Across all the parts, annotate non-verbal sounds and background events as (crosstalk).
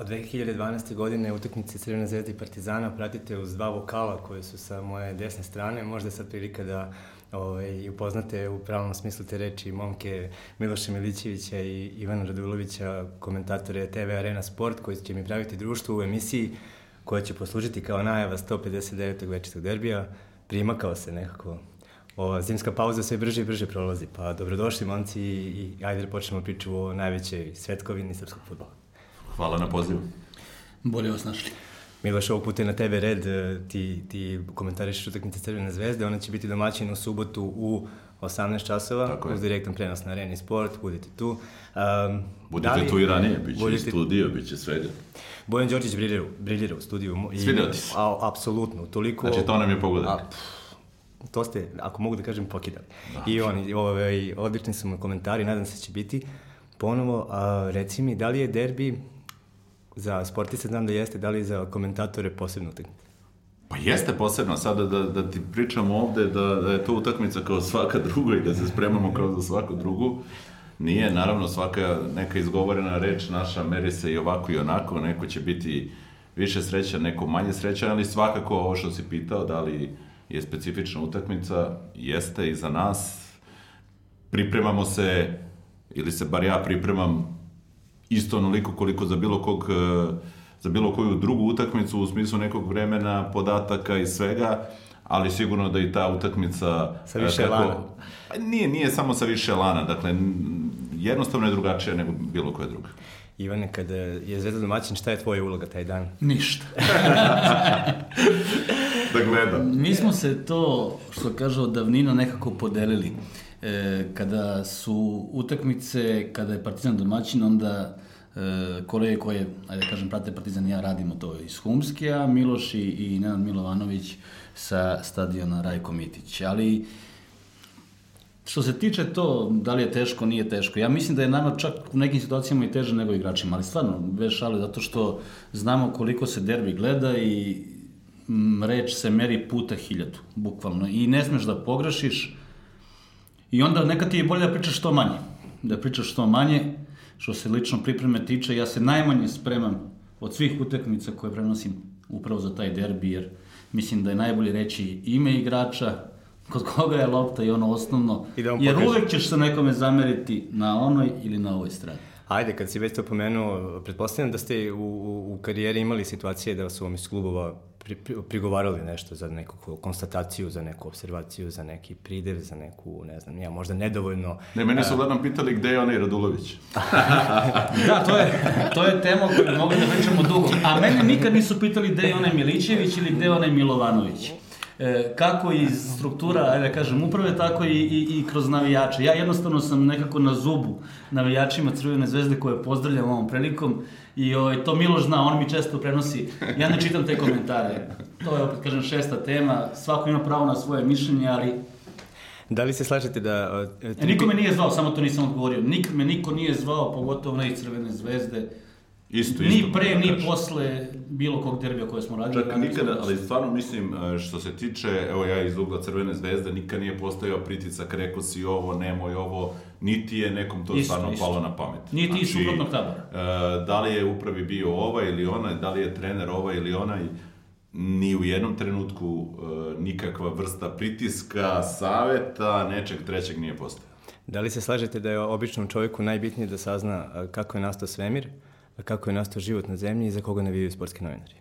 Od 2012. godine utakmice Crvena zvezda i Partizana pratite uz dva vokala koje su sa moje desne strane. Možda je sad prilika da ovaj, upoznate u pravom smislu te reči momke Miloša Milićevića i Ivana Radulovića, komentatore TV Arena Sport, koji će mi praviti društvo u emisiji koja će poslužiti kao najava 159. večetog derbija. Primakao se nekako ova zimska pauza sve brže i brže prolazi. Pa dobrodošli momci i ajde da počnemo priču o najvećoj svetkovini srpskog futbola. Hvala na pozivu. Bolje vas našli. Miloš, ovog puta je na TV Red, e, ti, ti komentarišeš utakmice Crvene zvezde, ona će biti domaćin u subotu u 18 časova, uz direktan prenos na Areni Sport, budite tu. Um, budite da li, tu i ranije, bit će budite, studio, bit će svega. Bojan Đorđić briljira, briljira u studiju. Svidio ti se? A, apsolutno, toliko... Znači, to nam je pogodak. A, to ste, ako mogu da kažem, pokidali. Da. I oni, ovaj, odlični su mu komentari, nadam se da će biti. Ponovo, a, reci mi, da li je derbi za sportiste, znam da jeste, da li za komentatore posebno utakmica? Pa jeste posebno, sada da, da ti pričam ovde da, da je to utakmica kao svaka druga i da se spremamo kao za svaku drugu. Nije, naravno, svaka neka izgovorena reč naša meri se i ovako i onako, neko će biti više srećan, neko manje srećan, ali svakako ovo što si pitao, da li je specifična utakmica, jeste i za nas. Pripremamo se, ili se bar ja pripremam isto onoliko koliko za bilo kog e, za bilo koju drugu utakmicu u smislu nekog vremena, podataka i svega, ali sigurno da i ta utakmica... Sa više kako, lana. Pa nije, nije samo sa više lana, dakle, jednostavno je drugačija nego bilo koja druga. Ivane, kada je Zvezda domaćin, šta je tvoja uloga taj dan? Ništa. (laughs) da gledam. Mi smo se to, što kaže, od davnina nekako podelili. E, kada su utakmice, kada je Partizan domaćin, onda e, kolege koje, ajde da kažem, prate Partizan ja radimo to iz Humskija, Miloš i, i Nenad Milovanović sa stadiona Rajko Mitić. Ali, Što se tiče to, da li je teško, nije teško. Ja mislim da je nama čak u nekim situacijama i teže nego igračima, ali stvarno, bez šale, zato što znamo koliko se derbi gleda i reč se meri puta hiljadu, bukvalno. I ne smeš da pogrešiš, I onda neka ti je bolje da pričaš što manje. Da pričaš što manje, što se lično pripreme tiče, ja se najmanje spremam od svih utakmica koje prenosim upravo za taj derbi, jer mislim da je najbolje reći ime igrača, kod koga je lopta i ono osnovno, I da jer uvek ćeš se nekome zameriti na onoj ili na ovoj strani. Ajde, kad si već to pomenuo, pretpostavljam da ste u, u, u karijeri imali situacije da su vam iz klubova pri, pri, prigovarali nešto za neku konstataciju, za neku observaciju, za neki pridev, za neku, ne znam, ja, možda nedovoljno... Ne, mene su uglavnom pitali gde je onaj Radulović. (laughs) da, to je, to je tema koju mogu da pričamo dugo. A mene nikad nisu pitali gde je onaj Milićević ili gde je onaj Milovanović kako iz struktura, ajde da kažem, uprave, tako i, i, i kroz navijače. Ja jednostavno sam nekako na zubu navijačima Crvene zvezde koje pozdravljam ovom prilikom i ovaj, to Miloš zna, on mi često prenosi, ja ne čitam te komentare. To je, opet kažem, šesta tema, svako ima pravo na svoje mišljenje, ali Da li se slažete da... Uh, e, niko me nije zvao, samo to nisam odgovorio. Nikad me niko nije zvao, pogotovo ne iz Crvene zvezde. Isto, isto. Ni pre, ni posle bilo kog derbija koje smo radili. Čak nikada, ali stvarno mislim, e, što se tiče, evo ja iz ugla Crvene zvezde, nikad nije postojao pritisak, rekao si ovo, nemoj ovo, niti je nekom to isto, stvarno isto. palo na pamet. Niti znači, iz suprotnog tabora. E, da li je upravi bio ovaj ili onaj, da li je trener ovaj ili onaj, ni u jednom trenutku e, nikakva vrsta pritiska, saveta, nečeg trećeg nije postojao. Da li se slažete da je običnom čovjeku najbitnije da sazna kako je nastao svemir, kako je nastao život na zemlji i za koga navijaju sportski novinari?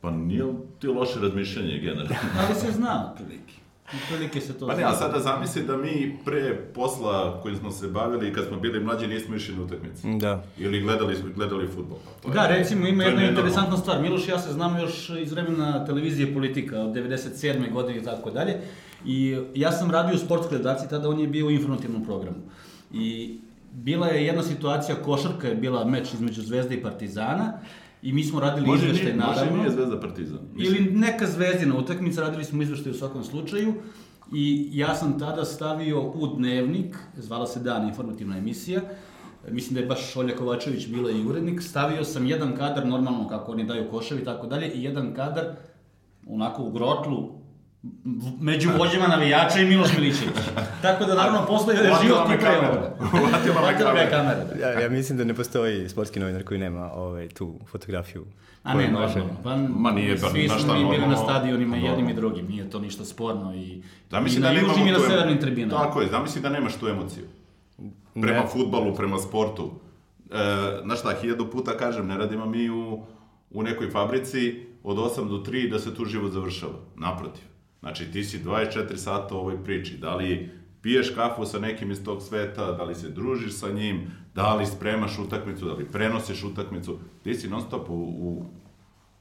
Pa nije ti loše razmišljanje generalno. (laughs) Ali se zna, otprilike. Otprilike se to Pa ne, a sada zamisli da mi pre posla kojim smo se bavili i kad smo bili mlađi nismo išli na utakmice. Da. Ili gledali gledali fudbal. Pa da, je, recimo ima jedna interesantna stvar. Miloš ja se znam još iz vremena televizije politika od 97. godine i tako dalje. I ja sam radio u sportskoj redakciji, tada on je bio u informativnom programu. I bila je jedna situacija, košarka je bila meč između Zvezde i Partizana, I mi smo radili može izveštaj, naravno. Može nije Zvezda Partizan. Mislim. Ili neka zvezdina utakmica, radili smo izveštaj u svakom slučaju. I ja sam tada stavio u dnevnik, zvala se Dan, informativna emisija, mislim da je baš Olja Kovačević bila i urednik, stavio sam jedan kadar, normalno kako oni daju koševi i tako dalje, i jedan kadar, onako u grotlu, među vođama navijača i Miloš Milićević. (laughs) Tako da naravno postoji da je život me i pre kamera. ovoga. Uvatila me Uvatila ga kamera. kamera. da. Ja, ja mislim da ne postoji sportski novinar koji nema ovaj, tu fotografiju. A ne, normalno. Pa, Ma nije, pa svi smo mi bili na normalno- stadionima i jednim i Normalno. drugim, nije to ništa sporno i, Zamisli i da na južnim i na tu severnim tribinama. Tako je, zamisli da nemaš tu emociju. Prema Ne. futbalu, prema sportu. E, znaš šta, hiljadu puta kažem, ne radimo mi u, u nekoj fabrici od 8 do 3 da se tu život završava. Naprotiv. Znači, ti si 24 sata u ovoj priči. Da li piješ kafu sa nekim iz tog sveta, da li se družiš sa njim, da li spremaš utakmicu, da li prenosiš utakmicu, ti si non stop u, u,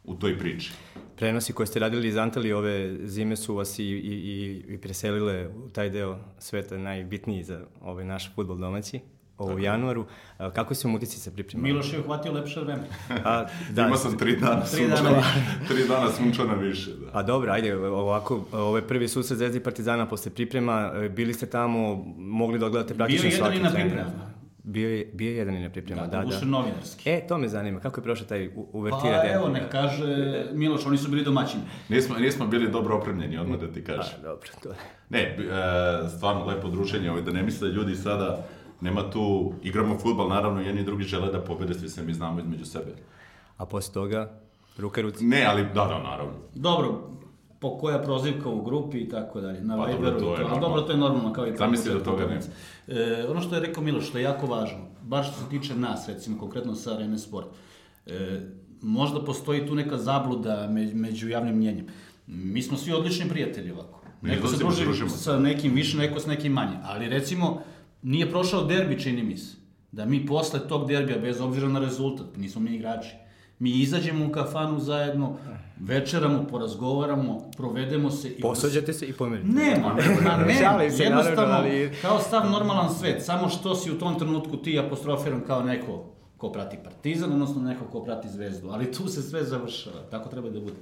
u toj priči. Prenosi koje ste radili iz Antalije ove zime su vas i, i, i, i preselile u taj deo sveta najbitniji za ovaj naš futbol domaći, u januaru. A, kako se utisci se pripremali? Miloš je uhvatio lepše vreme. A, Da, Imao sam tri dana Tri dana sunčana, više. tri dana sunčana više. Da. A dobro, ajde, ovako, ovo je prvi susret Zvezde i Partizana posle priprema, e, bili ste tamo, mogli da odgledate praktično Bio je jedan svaki i na pripremama. Bio je, bio je jedan i na priprema, Da, da, da. duše novinarski. E, to me zanima, kako je prošao taj u- uvertira Pa evo, ne kaže Miloš, oni su bili domaćini. Nismo, nismo bili dobro opremljeni, odmah da ti kažem. A, dobro, to je. Ne, e, stvarno lepo druženje, ovaj, da ne misle ljudi sada, nema tu, igramo futbal, naravno, jedni i drugi žele da pobede, svi se mi znamo između sebe. A posle toga, ruka ruci. Ne, ali, da, da, naravno. Dobro, po koja prozivka u grupi i tako dalje. Na Pa Viberu dobro, to je to, dobro, to je normalno kao i Zamisli preko da toga utakmice. E, ono što je rekao Miloš, što je jako važno, baš što se tiče nas, recimo, konkretno sa Arene Sport, e, možda postoji tu neka zabluda me- među javnim mnjenjem. Mi smo svi odlični prijatelji ovako. Neko se druži družimo. sa nekim više, neko s nekim manje. Ali recimo, nije prošao derbi, čini mi se. Da mi posle tog derbija, bez obzira na rezultat, nismo mi igrači, mi izađemo u kafanu zajedno, večeramo, porazgovaramo, provedemo se i... onda se- i pomerite. Nema, ma ne, (laughs) Šalim se, jednostavno, ali- kao stav normalan svet, samo što si u tom trenutku ti apostrofiran kao neko ko prati Partizan, odnosno neko ko prati Zvezdu, ali tu se sve završava, tako treba da bude.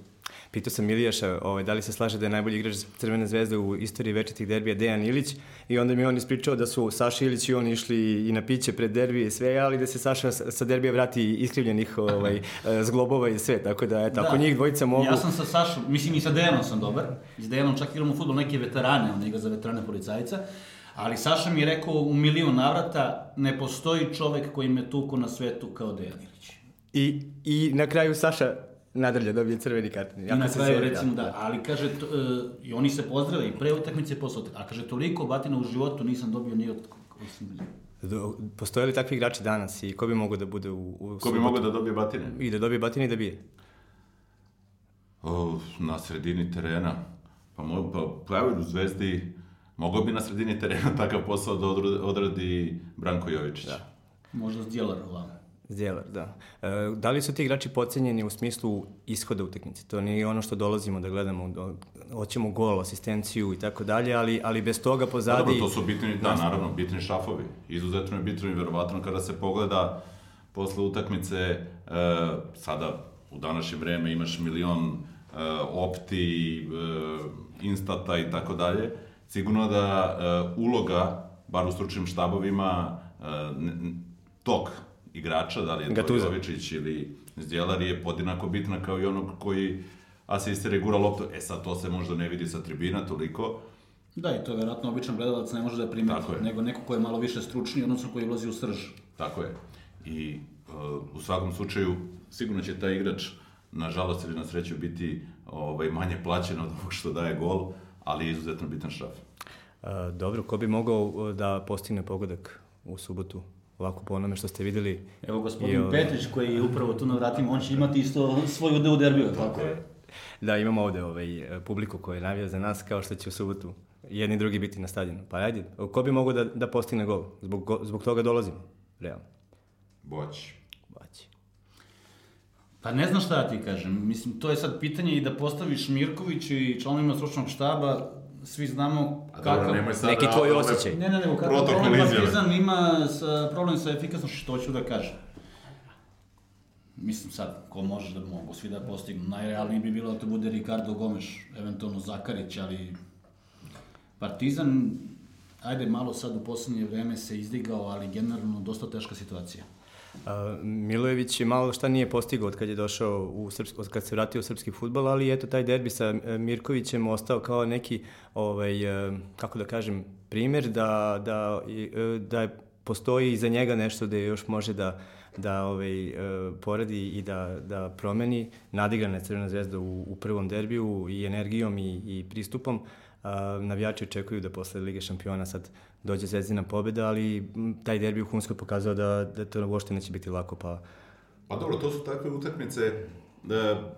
Pitao sam Milijaša ovaj, da li se slaže da je najbolji igrač Crvene zvezde u istoriji večitih derbija Dejan Ilić. I onda mi on ispričao da su Saša Ilić i on išli i na piće pred derbi i sve, ali da se Saša sa derbija vrati iskrivljenih ovaj, (laughs) zglobova i sve, tako da eto, ako njih dvojica mogu... Ja sam sa Sašom, mislim i sa Dejanom sam dobar, s Dejanom čak igramo u futbol neke veterane, on igra za veterane policajca, ali Saša mi je rekao u milion navrata, ne postoji čovek koji me tuko na svetu kao Dejan Ilić. I, I na kraju Saša nadrlja dobije crveni karton. I na kraju recimo da, ali kaže, to, e, i oni se pozdrave i pre utakmice i posle utakmice. A kaže, toliko batina u životu nisam dobio ni od osim Do- Postoje li takvi igrači danas i ko bi mogao da bude u, u Ko bi mogao da dobije batine? I da dobije batine i da bije. O, na sredini terena. Pa, mo, pa, pa evo u Zvezdi, mogao bi na sredini terena takav posao da odradi, Branko Jovičić. Da. možda zdjelar ovamo. Zdjelar, da. E, da li su ti igrači pocenjeni u smislu ishoda utakmice? To nije ono što dolazimo da gledamo, do, hoćemo gol, asistenciju i tako dalje, ali, ali bez toga pozadi... Dobro, to su bitni, da, naravno, bitni šafovi. Izuzetno je bitno i verovatno kada se pogleda posle utakmice, e, sada u današnje vreme imaš milion e, opti, e, instata i tako dalje, sigurno da e, uloga, bar u stručnim štabovima, e, tog igrača, da li je to Gattuso. Jovičić ili Zdjelar, je podjednako bitna kao i onog koji asistira i gura loptu. E sad, to se možda ne vidi sa tribina toliko, Da, i to je verovatno običan gledalac ne može da primeti, Tako je. nego neko ko je malo više stručni, odnosno koji ulazi u srž. Tako je. I uh, u svakom slučaju, sigurno će taj igrač, nažalost ili na sreću, biti ovaj, manje plaćen od ovog što daje gol, ali je izuzetno bitan šraf. E, dobro, ko bi mogao e, da postigne pogodak u subotu? Ovako po onome što ste videli. Evo gospodin I, ovaj, Petrić koji je upravo tu na vratima, on će imati isto svoj udeo u derbiju, tako je. Da, imamo ovde ovaj, publiku koja navija za nas, kao što će u subotu jedni i drugi biti na stadionu. Pa ajde, ko bi mogao da, da postigne gol? Zbog, go- zbog toga dolazimo, realno. Boć. Baći. Pa ne znam šta da ti kažem, mislim, to je sad pitanje i da postaviš Mirkoviću i članovima stručnog štaba, svi znamo A kakav... dobro, sad Neki da- tvoj ove- osjećaj. Ne, ne, nego kakav problem izjave. Partizan ima sa, problem sa efikasnošću, što hoću da kažem. Mislim sad, ko može da mogu svi da postignu. Najrealnije bi bilo da to bude Ricardo Gomes, eventualno Zakarić, ali Partizan, ajde malo sad u poslednje vreme se izdigao, ali generalno dosta teška situacija. Milojević je malo šta nije postigao od kad je došao u srpski, od kad se vratio u srpski futbol, ali eto taj derbi sa e, Mirkovićem ostao kao neki ovaj e, kako da kažem primer da da e, da postoji iza njega nešto da još može da da ovaj, poradi i da, da promeni. Nadigrana je Crvena zvezda u, u prvom derbiju i energijom i, i pristupom. Navijači očekuju da posle Lige šampiona sad dođe zvezdina pobjeda, ali taj derbi u Humskoj pokazao da, da to uopšte neće biti lako, pa... Pa dobro, to su takve utakmice, da,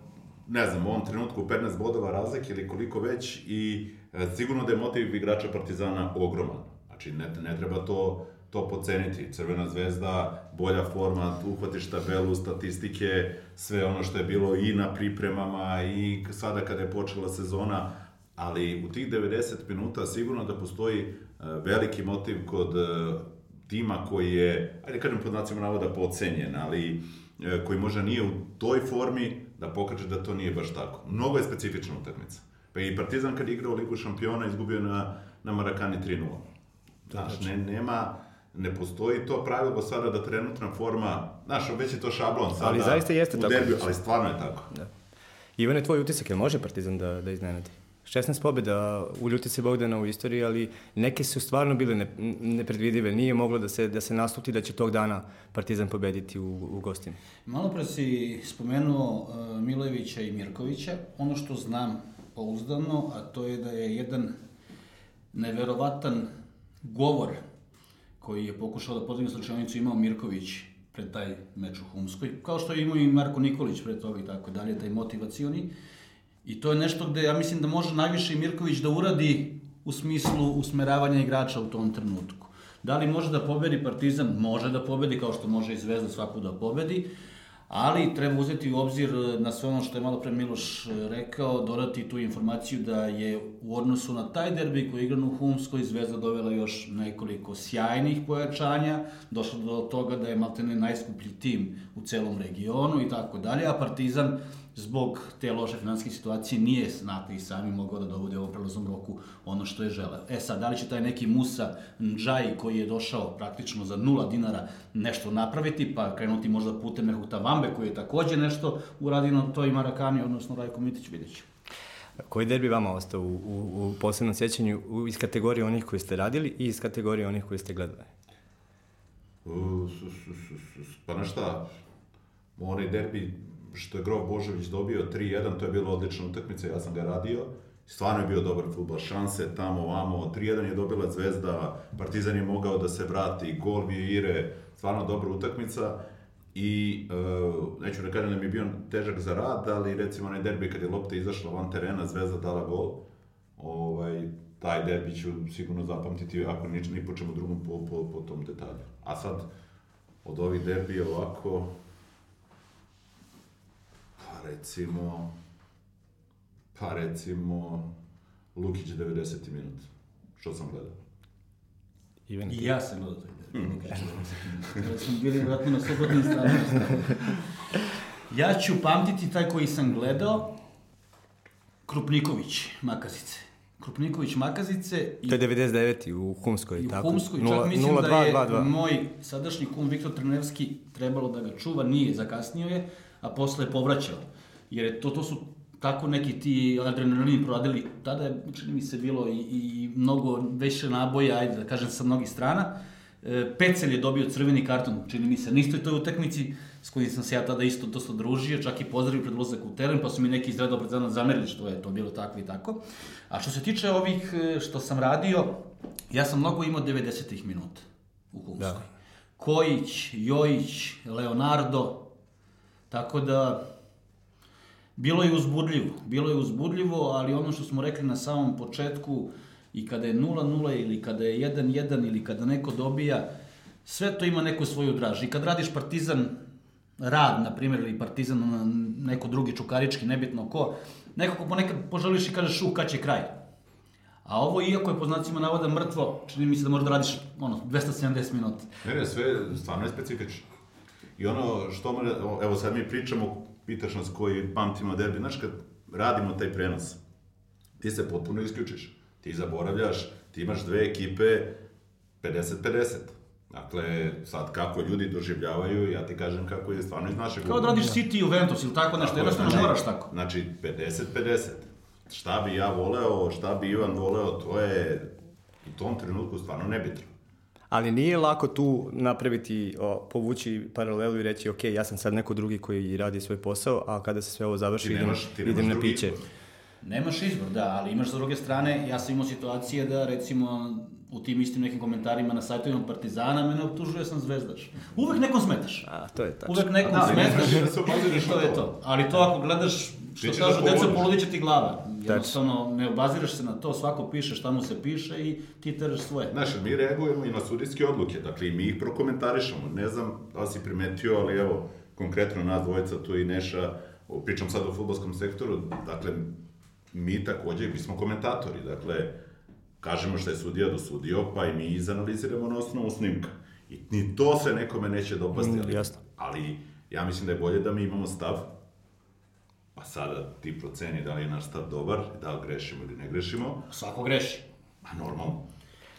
ne znam, u ovom trenutku 15 bodova razlike ili koliko već i e, sigurno da je motiv igrača Partizana ogroman. Znači, ne, ne treba to to poceniti. Crvena zvezda, bolja forma, uhvatiš tabelu, statistike, sve ono što je bilo i na pripremama i sada kada je počela sezona, ali u tih 90 minuta sigurno da postoji veliki motiv kod e, tima koji je, ajde kažem pod nacijom navoda, pocenjen, ali e, koji možda nije u toj formi da pokaže da to nije baš tako. Mnogo je specifična utakmica. Pa i Partizan kad igrao Ligu šampiona izgubio na, na Marakani 3-0. Znaš, ne, nema, ne postoji to pravilo sada da trenutna forma, znaš, već je to šablon sada ali zaista jeste u tako. derbiju, ali stvarno je tako. Da. Ivane, tvoj utisak, je može Partizan da, da iznenadi? 16 pobjeda u Ljutice Bogdana u istoriji, ali neke su stvarno bile ne, nepredvidive. Nije moglo da se, da se nastuti da će tog dana Partizan pobediti u, u gostini. Malo pre si spomenuo uh, Milojevića i Mirkovića. Ono što znam pouzdano, a to je da je jedan neverovatan govor koji je pokušao da podigne slučajnicu imao Mirković pred taj meč u Humskoj, kao što je imao i Marko Nikolić pred toga i tako dalje, taj motivacioni. I to je nešto gde ja mislim da može najviše Mirković da uradi u smislu usmeravanja igrača u tom trenutku. Da li može da pobedi Partizan? Može da pobedi, kao što može i Zvezda svaku da pobedi, ali treba uzeti u obzir e, na sve ono što je malo pre Miloš e, rekao, dodati tu informaciju da je u odnosu na taj derbi koji je igran u Humskoj, Zvezda dovela još nekoliko sjajnih pojačanja, došlo do toga da je maltene najskuplji tim u celom regionu i tako dalje, a Partizan zbog te loše finanske situacije nije, znate i sami, mogao da dovode u ovom prelaznom roku ono što je želeo. E sad, da li će taj neki Musa Ndžaj koji je došao praktično za nula dinara nešto napraviti, pa krenuti možda putem nekog Tavambe koji je takođe nešto uradio na toj Marakani, odnosno Rajko Mitić, vidjet ću. Koji derbi vama ostao u, u, u posebnom sjećanju u, iz kategorije onih koji ste radili i iz kategorije onih koji ste gledali? Uh, pa na šta, onaj derbi što je Grof Božović dobio 3-1, to je bila odlična utakmica, ja sam ga radio. Stvarno je bio dobar futbol, šanse tamo, vamo, 3-1 je dobila Zvezda, Partizan je mogao da se vrati, gol Vijire, stvarno dobra utakmica. I, uh, neću da kažem da mi je bio težak za rad, ali recimo onaj derbi kad je lopta izašla van terena, Zvezda dala gol, ovaj, taj derbi ću sigurno zapamtiti ako ni, ni po čemu drugom po, po, po tom detalju. A sad, od ovih derbi ovako, recimo, pa recimo, Lukić 90. minut. Što sam gledao? Ivan, I ja sam gledao taj hmm. Kada smo bili vratno na suprotnim stranama. Ja ću pamtiti taj koji sam gledao, Krupniković, Makazice. Krupniković Makazice. I, to je 99. u Humskoj, tako? U Humskoj, čak mislim 0, 2, da je 2, 2. moj sadašnji kum Viktor Trnevski trebalo da ga čuva, nije, zakasnio je a posle je povraćao. Jer je to, to su tako neki ti adrenalini proradili, tada je, čini mi se, bilo i, i mnogo veće naboja, ajde da kažem, sa mnogih strana. E, Pecel je dobio crveni karton, čini mi se, na istoj toj utakmici, s kojim sam se ja tada isto dosta družio, čak i pozdravio pred ulazak u teren, pa su mi neki iz reda Partizana zamerili što je to bilo tako i tako. A što se tiče ovih e, što sam radio, ja sam mnogo imao 90. minuta u Humskoj. Da. Kojić, Jojić, Leonardo, Tako da, bilo je uzbudljivo, bilo je uzbudljivo, ali ono što smo rekli na samom početku, i kada je 0-0 ili kada je 1-1 ili kada neko dobija, sve to ima neku svoju draž. I kad radiš partizan rad, na primjer, ili partizan na neko drugi čukarički, nebitno ko, nekako ponekad poželiš i kažeš u kad će kraj. A ovo, iako je po znacima navoda mrtvo, čini mi se da možda radiš ono, 270 minuta. Ne, ne, sve stvarno je specifično. I ono što evo sad mi pričamo, pitaš nas koji pamtimo derbi, znaš kad radimo taj prenos, ti se potpuno isključiš. Ti zaboravljaš, ti imaš dve ekipe 50-50. Dakle, sad kako ljudi doživljavaju, ja ti kažem kako je stvarno iz našeg... Kao da radiš City Juventus ili tako nešto, jednostavno znači, moraš tako. Znači, 50-50. Šta bi ja voleo, šta bi Ivan voleo, to je u tom trenutku stvarno nebitno. Ali nije lako tu napraviti, o, povući paralelu i reći, ok, ja sam sad neko drugi koji radi svoj posao, a kada se sve ovo završi, Ti idem, nemaš, ti nemaš idem na piće. izbor. Nemaš izbor, da, ali imaš sa druge strane, ja sam imao situacije da recimo u tim istim nekim komentarima na sajtovima Partizana mene optužuje sam zvezdaš. Uvek nekom smetaš. A, to je tačno. Uvek nekom Da, ali ne smetaš. možeš da na to je to. Ali to ako gledaš, što kažu da deca, poludit ti glava. Jednostavno, ne obaziraš se na to, svako piše šta mu se piše i ti teraš svoje. Znaš, mi reagujemo i na sudijske odluke, dakle i mi ih prokomentarišemo. Ne znam da si primetio, ali evo, konkretno nas dvojica, tu i Neša, pričam sad o futbolskom sektoru, dakle, mi takođe, mi smo komentatori, dakle, kažemo šta je sudija dosudio, pa i mi izanaliziramo na osnovu snimka. I ni to se nekome neće dopasti, Mm, ali, jasno. ali ja mislim da je bolje da mi imamo stav, pa sada ti proceni da li je naš stav dobar, da li grešimo ili ne grešimo, Svako greši. Pa normalno.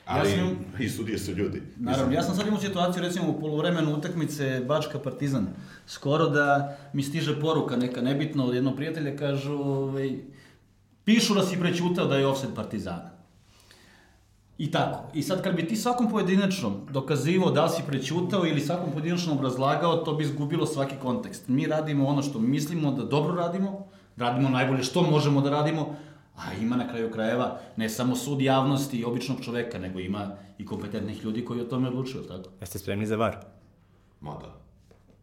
Ali sam- i sudije su ljudi. Naravno, ja sam sad imao situaciju, recimo u polovremenu utakmice Bačka Partizan, skoro da mi stiže poruka neka nebitna od jednog prijatelja, kažu, ovaj, pišu da si prećutao da je offset Partizana. I tako. I sad kad bi ti svakom pojedinačnom dokazivao da li si prećutao ili svakom pojedinačnom obrazlagao, to bi izgubilo svaki kontekst. Mi radimo ono što mislimo da dobro radimo, radimo najbolje što možemo da radimo, a ima na kraju krajeva ne samo sud javnosti i običnog čoveka, nego ima i kompetentnih ljudi koji o tome odlučuju, tako? Jeste spremni za var? Ma da.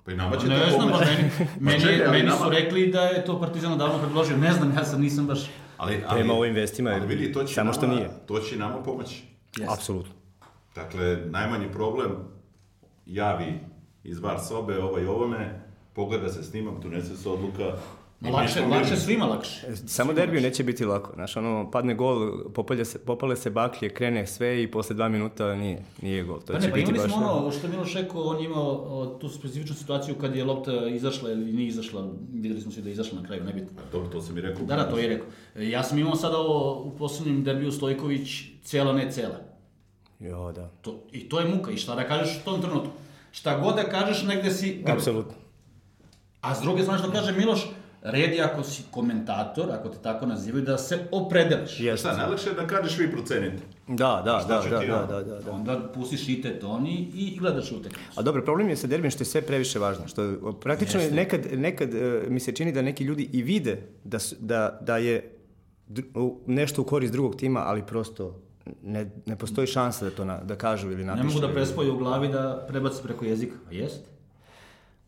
Pa i nama će Ne to znam, pa pomoći. meni, (laughs) meni, čekaj, meni su nama- rekli da je to Partizan davno predložio, ne znam, ja sad nisam baš... Ali, ali, Prema ovim vestima, ali vidi, to će samo što nama, nije. To će nama pomoći. Jeste. Apsolutno. Dakle, najmanji problem, javi iz bar sobe ovaj ovome, pogleda se snimak, donese se odluka. Lakše, lakše, svima lakše. Samo derbiju neće biti lako. Znaš, ono, padne gol, popalje se, popale se baklje, krene sve i posle dva minuta nije, nije gol. To Pa će ne, pa biti imali baš... smo ono što je Miloš rekao, on je imao o, tu specifičnu situaciju kad je lopta izašla ili nije izašla, videli smo svi da je izašla na kraju, nebitno. Dobro, to sam i rekao. Da, da, to je rekao. E, Ja sam imao sada ovo u poslednjem derbiju Stojković, cela ne cela. Jo, da. To, I to je muka, i šta da kažeš u tom trenutku? Šta god da kažeš, negde si. Apsolutno. A s druge strane što kaže Miloš, red je ako si komentator, ako te tako nazivaju, da se opredeliš. Jeste. Šta, najlakše je da kažeš vi procenite. Da, da, da, da, da, da, da, da. Onda pustiš i te toni i gledaš utakmicu. A dobro, problem je sa derbijem što je sve previše važno. Što praktično Jeste. nekad, nekad e, mi se čini da neki ljudi i vide da, su- da, da je nešto u korist drugog tima, ali prosto ne, ne postoji šansa da to na, da kažu ili Ne napišu. mogu da prespoju u glavi da prebaci preko jezika. A jest?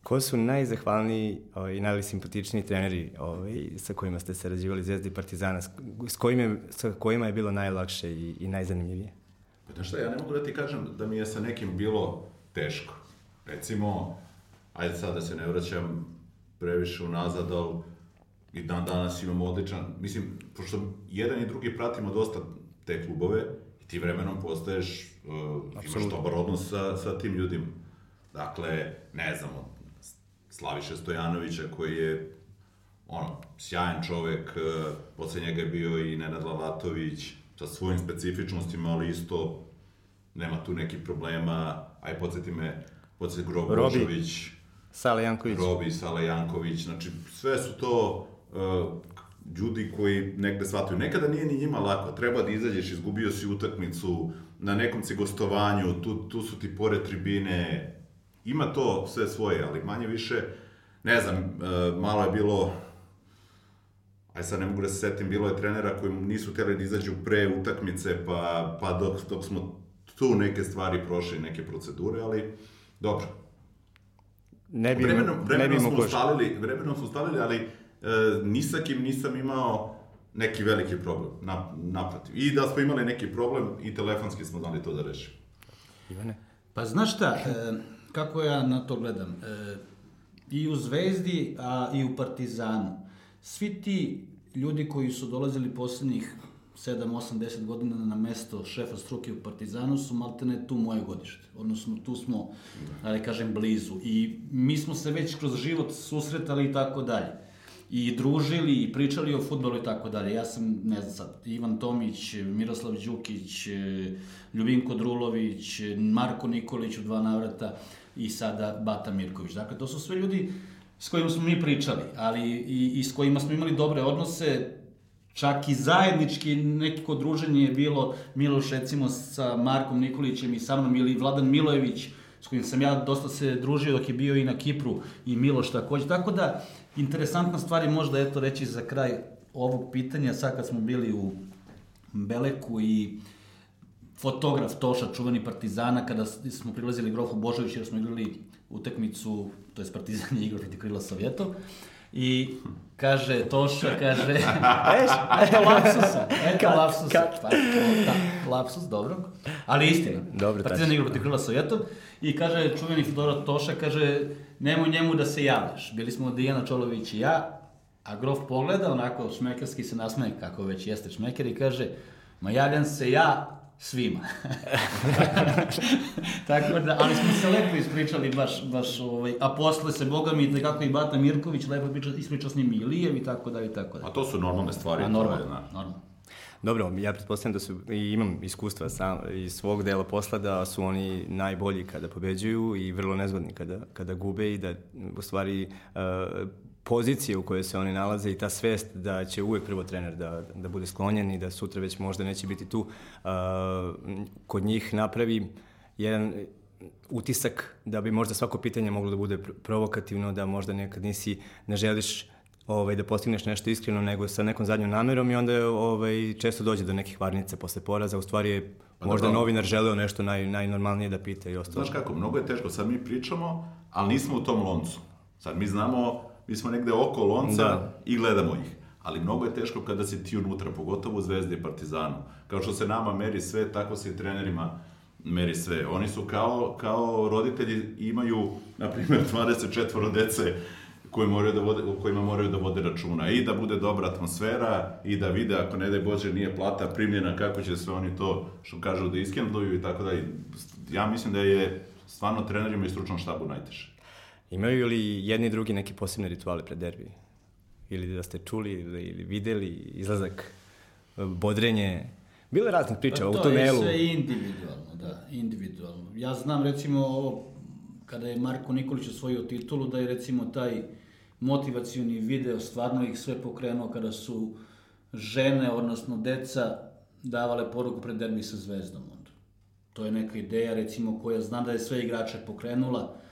Ko su najzahvalniji ovaj, i najsimpatičniji treneri ovaj, sa kojima ste sarađivali Zvezda i Partizana, s, s, kojima, je- sa kojima je bilo najlakše i, i najzanimljivije? Pa znaš šta, ja ne mogu da ti kažem da mi je sa nekim bilo teško. Recimo, ajde sad da se ne vraćam previše unazad, ali i dan danas imamo odličan, mislim, pošto jedan i drugi pratimo dosta te klubove i ti vremenom postaješ, uh, imaš dobar odnos sa, sa tim ljudima. Dakle, ne znam, od Slaviše Stojanovića koji je ono, sjajan čovek, uh, posle njega je bio i Nenad Lalatović, sa svojim specifičnostima, ali isto nema tu nekih problema, aj podsjeti me, podsjeti Grob Robi. Božović, Sale Janković. Robi, Sala Janković, znači sve su to uh, ljudi koji negde shvataju. Nekada nije ni njima lako, treba da izađeš, izgubio si utakmicu, na nekom si gostovanju, tu, tu su ti pored tribine, ima to sve svoje, ali manje više, ne znam, uh, malo je bilo, aj sad ne mogu da se setim, bilo je trenera koji nisu htjeli da izađu pre utakmice, pa, pa dok, dok smo tu neke stvari prošli, neke procedure, ali dobro, Ne bi, vremenom, ne bi vremenom smo ustalili, vremenom smo ustalili, ali e, ni sa kim nisam imao neki veliki problem, na, naprotiv. I da smo imali neki problem, i telefonski smo znali to da rešimo. Ivane? Pa znaš šta, e, kako ja na to gledam? E, I u Zvezdi, a i u Partizanu. Svi ti ljudi koji su dolazili poslednjih 7, 8, 10 godina na mesto šefa struke u Partizanu su maltene tu moje godište. Odnosno, tu smo, da kažem, blizu. I mi smo se već kroz život susretali i tako dalje. I družili i pričali o futbolu i tako dalje. Ja sam, ne znam sad, Ivan Tomić, Miroslav Đukić, Ljubinko Drulović, Marko Nikolić u dva navrata i sada Bata Mirković. Dakle, to su sve ljudi s kojima smo mi pričali, ali i, i s kojima smo imali dobre odnose, čak i zajednički neko druženje je bilo Miloš recimo sa Markom Nikolićem i sa mnom ili Vladan Milojević s kojim sam ja dosta se družio dok je bio i na Kipru i Miloš takođe. Tako da, interesantna stvar je možda eto reći za kraj ovog pitanja, sad kad smo bili u Beleku i fotograf Toša, čuveni partizana, kada smo prilazili Grofu Božović jer smo igrali utakmicu, to je Partizan je igrao protiv Krila Sovjetov, I kaže Toša, kaže, (laughs) eto (laughs) lapsusa, eto lapsusa, pa, da, lapsus, dobro, ali istina. Dobro, Partizan igra protiv Krila Sovjetov i kaže čuveni Fedora Toša, kaže, nemoj njemu da se javljaš. Bili smo Dijana Čolović i ja, a grof pogleda, onako šmekerski se nasmeje, kako već jeste šmeker, i kaže, ma javljam se ja, svima. (laughs) Tako da, ali smo se lepo ispričali baš, baš ovaj, a posle se, boga mi, nekako i Bata Mirković lepo ispričao, ispričao s njim i Ilijev i tako da i tako da. A to su normalne stvari. A normalno, normalno. Dobro, ja pretpostavljam da su, i imam iskustva sam, iz svog dela posla da su oni najbolji kada pobeđuju i vrlo nezgodni kada, kada gube i da u stvari uh, pozicije u kojoj se oni nalaze i ta svest da će uvek prvo trener da, da bude sklonjen i da sutra već možda neće biti tu, uh, kod njih napravi jedan utisak da bi možda svako pitanje moglo da bude provokativno, da možda nekad nisi, ne želiš ovaj, da postigneš nešto iskreno nego sa nekom zadnjom namerom i onda ovaj, često dođe do nekih varnica posle poraza. U stvari je pa možda dobro. novinar želeo nešto naj, najnormalnije da pita i ostalo. Znaš kako, mnogo je teško, sad mi pričamo, ali nismo u tom loncu. Sad mi znamo mi smo negde oko lonca da. i gledamo ih. Ali mnogo je teško kada si ti unutra, pogotovo u Zvezdi i Partizanu. Kao što se nama meri sve, tako se i trenerima meri sve. Oni su kao, kao roditelji imaju, na primjer, (laughs) 24 dece koje moraju da vode, u kojima moraju da vode računa. I da bude dobra atmosfera, i da vide, ako ne daj Bože nije plata primljena, kako će sve oni to, što kažu, da iskendluju i tako da. Ja mislim da je stvarno trenerima i stručnom štabu najteže. Imaju li jedni i drugi neke posebne rituale pred derbi? Ili da ste čuli ili, ili videli izlazak, bodrenje? Bilo je raznih priča pa, u tunelu. To je sve individualno, da, individualno. Ja znam recimo ovo, kada je Marko Nikolić osvojio titulu, da je recimo taj motivacioni video stvarno ih sve pokrenuo kada su žene, odnosno deca, davale poruku pred derbi sa Zvezdom. Onda. To je neka ideja, recimo, koja zna da je sve igrače pokrenula,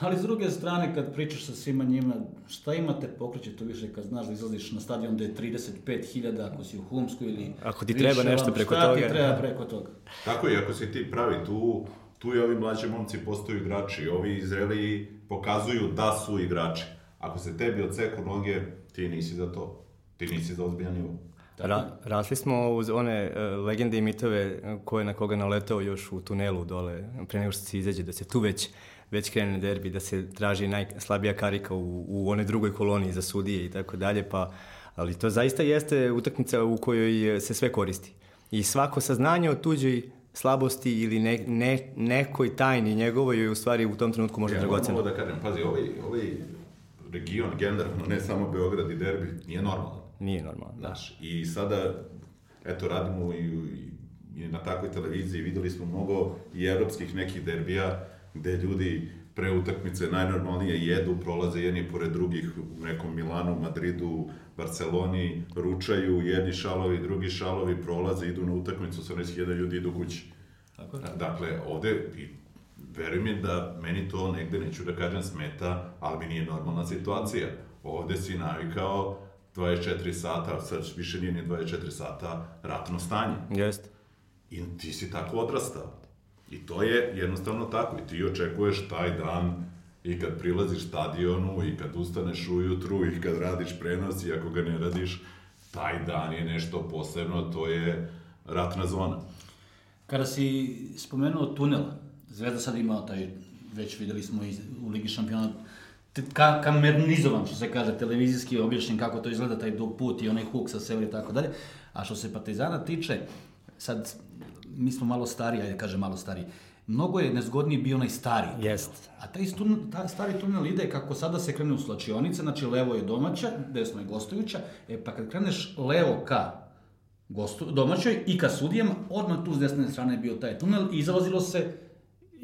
Ali s druge strane, kad pričaš sa svima njima, šta imate pokreće to više kad znaš da izlaziš na stadion da je 35.000 ako si u Humsku ili... Ako ti treba više, nešto preko šta toga. Šta ti treba preko toga? Tako i ako si ti pravi tu, tu i ovi mlađi momci postaju igrači, ovi Izraeli pokazuju da su igrači. Ako se tebi odseku noge, ti nisi za to. Ti nisi za ozbiljan nivo. Ra, rasli smo uz one uh, legende i mitove koje na koga naletao još u tunelu dole, pre nego što se izađe, da se tu već već krene derbi, da se traži najslabija karika u, u one drugoj koloniji za sudije i tako dalje, pa ali to zaista jeste utakmica u kojoj se sve koristi. I svako saznanje o tuđoj slabosti ili ne, ne, nekoj tajni njegovoj je u stvari u tom trenutku možda ja, dragoceno. Ja, da kažem, pazi, ovaj, ovaj region generalno, ne samo Beograd i derbi, nije normalan. Nije normalan, da. Znaš, i sada, eto, radimo i, i, na takvoj televiziji, videli smo mnogo i evropskih nekih derbija, gde ljudi pre utakmice najnormalnije jedu, prolaze jedni pored drugih u nekom Milanu, Madridu, Barceloni, ručaju, jedni šalovi, drugi šalovi, prolaze, idu na utakmicu, sa onih jedan ljudi idu kući. Tako da. Dakle, ovde, veruj mi da meni to negde, neću da kažem smeta, ali mi nije normalna situacija. Ovde si navikao 24 sata, sad više nije ni 24 sata, ratno stanje. Jeste. I ti si tako odrastao. I to je jednostavno tako. I ti očekuješ taj dan i kad prilaziš stadionu i kad ustaneš ujutru i kad radiš prenos i ako ga ne radiš, taj dan je nešto posebno, to je ratna zona. Kada si spomenuo tunel, Zvezda sad imao taj, već videli smo i u Ligi šampiona, ka, kamernizovan, što se kaže, televizijski objašnjen kako to izgleda, taj dug put i onaj huk sa severa i tako dalje. A što se Partizana tiče, sad mi smo malo stariji, ajde kažem malo stariji, mnogo je nezgodniji bio onaj stari. Jest. A taj, tunel, ta stari tunel ide kako sada se krene u slačionice, znači levo je domaća, desno je gostujuća, e pa kad kreneš levo ka gostu, domaćoj i ka sudijama, odmah tu s desne strane je bio taj tunel i zalazilo se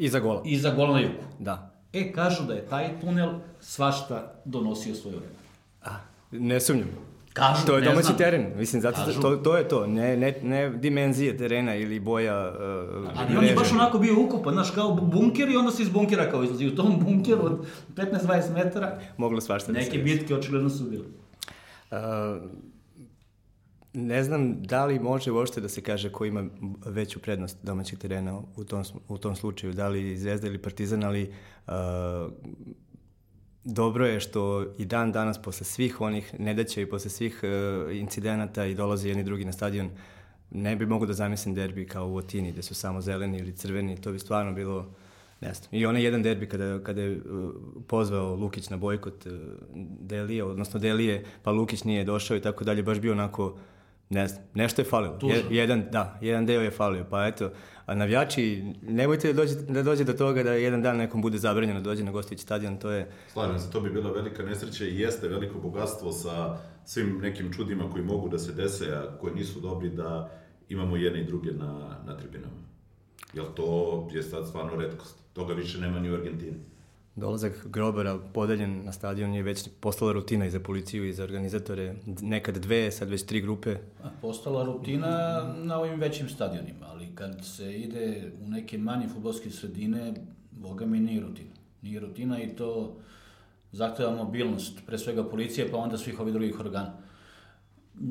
Iza gola. iza gola na jugu. Da. E, kažu da je taj tunel svašta donosio svoje vreme. A, ne sumnjam. Kažu, To je domaći znam. teren, mislim, zato Kažu. to, to je to, ne, ne, ne dimenzije terena ili boja uh, Ali on je baš onako bio ukopan, znaš, kao bunker i onda se iz bunkera kao izlazi. U tom bunkeru od 15-20 metara Moglo svašta da se neke bitke očigledno su bile. Uh, ne znam da li može uopšte da se kaže ko ima veću prednost domaćeg terena u tom, u tom slučaju, da li Zvezda ili Partizan, ali uh, dobro je što i dan danas posle svih onih nedaća i posle svih uh, incidenata i dolaze jedni drugi na stadion, ne bi mogu da zamislim derbi kao u Otini, gde su samo zeleni ili crveni, to bi stvarno bilo Ne znam. I onaj jedan derbi kada, kada je uh, pozvao Lukić na bojkot uh, Delije, odnosno Delije, pa Lukić nije došao i tako dalje, baš bio onako, ne znam, nešto je falilo. Tužno. jedan, da, jedan deo je falio, pa eto, a navijači, nemojte da dođe, da dođe do toga da jedan dan nekom bude zabranjeno da dođe na gostujući stadion, to je, Slažem se, to bi bila velika nesreća i jeste veliko bogatstvo sa svim nekim čudima koji mogu da se dese, a koji nisu dobri da imamo jedne i druge na, na tribinama. Jer to je sad stvarno redkost. Toga više nema ni u Argentini. Dolazak grobara podeljen na stadion je već postala rutina i za policiju i za organizatore. Nekad dve, sad već tri grupe. A Postala rutina na ovim većim stadionima, ali kad se ide u neke manje futbolske sredine, boga mi nije rutina. Nije rutina i to zahteva mobilnost, pre svega policije, pa onda svih ovih drugih organa.